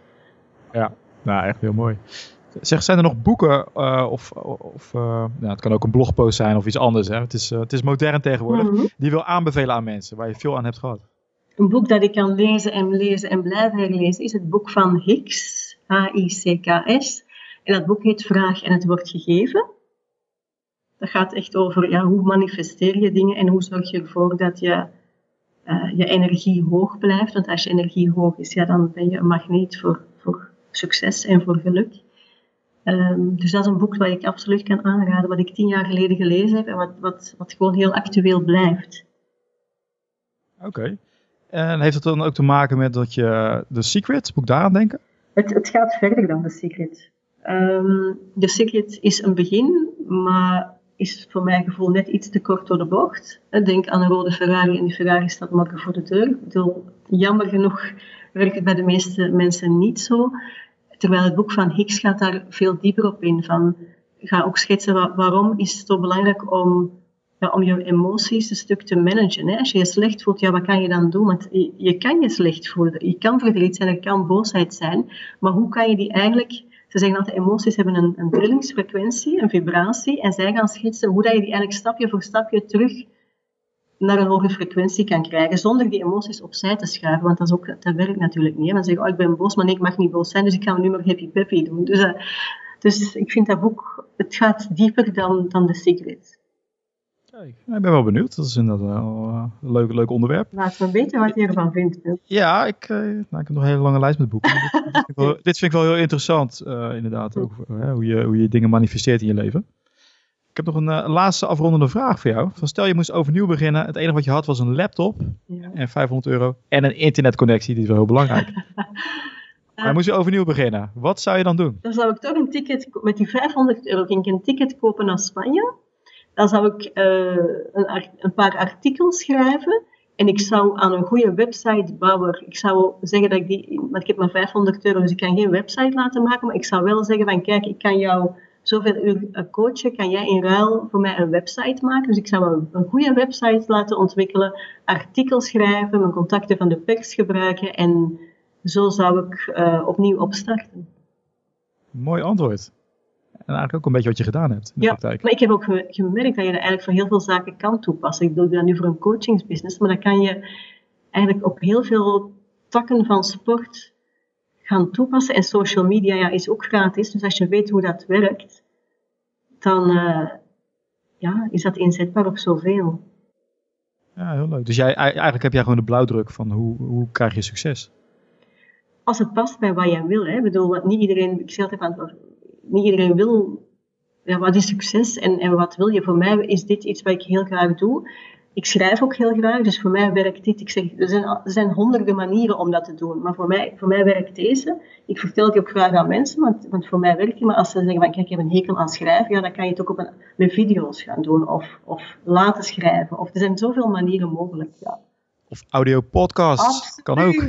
Ja, nou echt heel mooi. Zeg, zijn er nog boeken uh, of, of uh, nou, het kan ook een blogpost zijn of iets anders. Hè? Het, is, uh, het is modern tegenwoordig. Mm -hmm. Die wil aanbevelen aan mensen, waar je veel aan hebt gehad. Een boek dat ik kan lezen en lezen en blijven herlezen is het boek van Hicks, H-I-C-K-S. En dat boek heet Vraag en het wordt gegeven. Dat gaat echt over ja, hoe manifesteer je dingen en hoe zorg je ervoor dat je, je energie hoog blijft. Want als je energie hoog is, ja, dan ben je een magneet voor, voor succes en voor geluk. Um, dus dat is een boek wat ik absoluut kan aanraden, wat ik tien jaar geleden gelezen heb en wat, wat, wat gewoon heel actueel blijft. Oké. Okay. En heeft het dan ook te maken met dat je The Secret, moet ik daaraan denken? Het, het gaat verder dan The Secret. Um, The Secret is een begin, maar is voor mijn gevoel net iets te kort door de bocht. Denk aan een rode Ferrari en die Ferrari staat morgen voor de deur. Ik bedoel, jammer genoeg werkt het bij de meeste mensen niet zo. Terwijl het boek van Hicks gaat daar veel dieper op in. Van, ga ook schetsen waarom is het zo belangrijk om, ja, om je emoties een stuk te managen. Hè? Als je je slecht voelt, ja, wat kan je dan doen? Want je, kan je slecht voelen. Je kan verdriet zijn, er kan boosheid zijn. Maar hoe kan je die eigenlijk... Ze zeggen altijd, emoties hebben een, een trillingsfrequentie, een vibratie. En zij gaan schetsen hoe dat je die eigenlijk stapje voor stapje terug naar een hoge frequentie kan krijgen, zonder die emoties opzij te schuiven. Want dat, is ook, dat werkt natuurlijk niet. Dan zeggen oh, ik ben boos, maar nee, ik mag niet boos zijn, dus ik ga nu maar happy peppy doen. Dus, uh, dus ik vind dat boek, het gaat dieper dan, dan The Secret. Kijk, ik ben wel benieuwd. Dat is inderdaad wel uh, een leuk, leuk onderwerp. Laat me weten wat je ervan vindt. Ja, ik, uh, nou, ik heb nog een hele lange lijst met boeken. dit, vind wel, dit, vind ik wel heel interessant, inderdaad. Ook, hoe, je, hoe je dingen manifesteert in je leven. Ik heb nog een, een, laatste afrondende vraag voor jou. Van stel je moest overnieuw beginnen. Het enige wat je had was een laptop ja. en 500 euro en een internetconnectie. Die is wel heel belangrijk. maar moest je overnieuw beginnen. Wat zou je dan doen? Dan zou ik toch een ticket, met die 500 euro ging ik een ticket kopen naar Spanje. Dan zou ik uh, een, een, paar artikels schrijven. En ik zou aan een goede websitebouwer, ik zou zeggen dat ik die, want ik heb maar 500 euro, dus ik kan geen website laten maken, maar ik zou wel zeggen van kijk, ik kan jou zoveel uur coachen, kan jij in ruil voor mij een website maken. Dus ik zou een, een goede website laten ontwikkelen, artikels schrijven, mijn contacten van de pers gebruiken en zo zou ik uh, opnieuw opstarten. Mooi antwoord. En eigenlijk ook een beetje wat je gedaan hebt in de ja, praktijk. maar ik heb ook gemerkt dat je dat eigenlijk voor heel veel zaken kan toepassen. Ik doe dat nu voor een coachingsbusiness, maar dat kan je eigenlijk op heel veel takken van sport gaan toepassen. En social media ja, is ook gratis, dus als je weet hoe dat werkt, dan uh, ja, is dat inzetbaar op zoveel. Ja, heel leuk. Dus jij, eigenlijk heb jij gewoon de blauwdruk van hoe, hoe krijg je succes? Als het past bij wat jij wil. Hè. Ik bedoel, niet iedereen, ik zeg altijd van, niet iedereen wil, ja, wat is succes en, en wat wil je? Voor mij is dit iets wat ik heel graag doe ik schrijf ook heel graag, dus voor mij werkt dit. Ik zeg, er zijn, er zijn honderden manieren om dat te doen, maar voor mij, voor mij werkt deze. Ik vertel die ook graag aan mensen, want, want voor mij werkt die. Maar als ze zeggen, van, kijk, ik heb een hekel aan schrijven, ja, dan kan je het ook op een, met video's gaan doen of, of laten schrijven. Of, er zijn zoveel manieren mogelijk, ja. Of audio podcast, kan ook.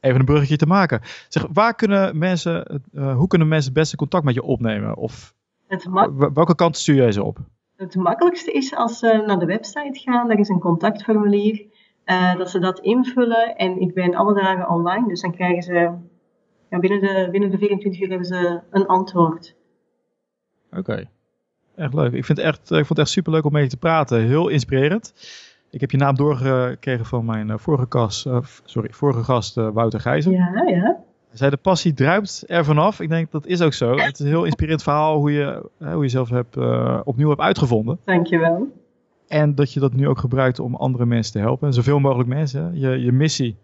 Even een bruggetje te maken. Zeg, waar kunnen mensen, uh, hoe kunnen mensen het beste contact met je opnemen? Of welke kant stuur jij ze op? Het makkelijkste is als ze naar de website gaan, daar is een contactformulier, uh, dat ze dat invullen en ik ben alle dagen online, dus dan krijgen ze, ja, binnen, de, binnen de 24 uur hebben ze een antwoord. Oké, okay. echt leuk. Ik vind, echt, ik vond het echt super leuk om mee je te praten, heel inspirerend. Ik heb je naam doorgekregen van mijn eh, vorige, gast, uh, sorry, vorige gast Wouter Gijzer. Ja, ja. Zei, de passie druipt er vanaf. Ik denk, dat is ook zo. Het is een heel inspirerend verhaal hoe je, hoe je zelf hebt, uh, opnieuw hebt uitgevonden. Dankjewel. En dat je dat nu ook gebruikt om andere mensen te helpen. En zoveel mogelijk mensen. Je, je missie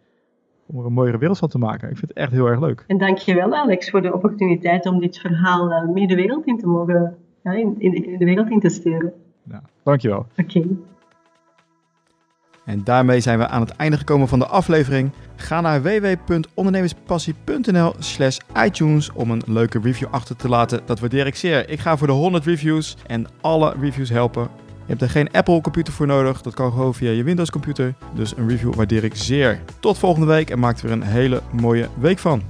om er een mooiere wereld van te maken. Ik vind het echt heel erg leuk. En dankjewel Alex voor de opportuniteit om dit verhaal uh, meer de wereld in te mogen ja, in, in, in de wereld in te sturen. Ja, dankjewel. Oké. En daarmee zijn we aan het einde gekomen van de aflevering. Ga naar www.ondernemerspassie.nl slash iTunes om een leuke review achter te laten. Dat waardeer ik zeer. Ik ga voor de 100 reviews en alle reviews helpen. Je hebt er geen Apple computer voor nodig. Dat kan gewoon via je Windows computer. Dus een review waardeer ik zeer. Tot volgende week en maak er een hele mooie week van.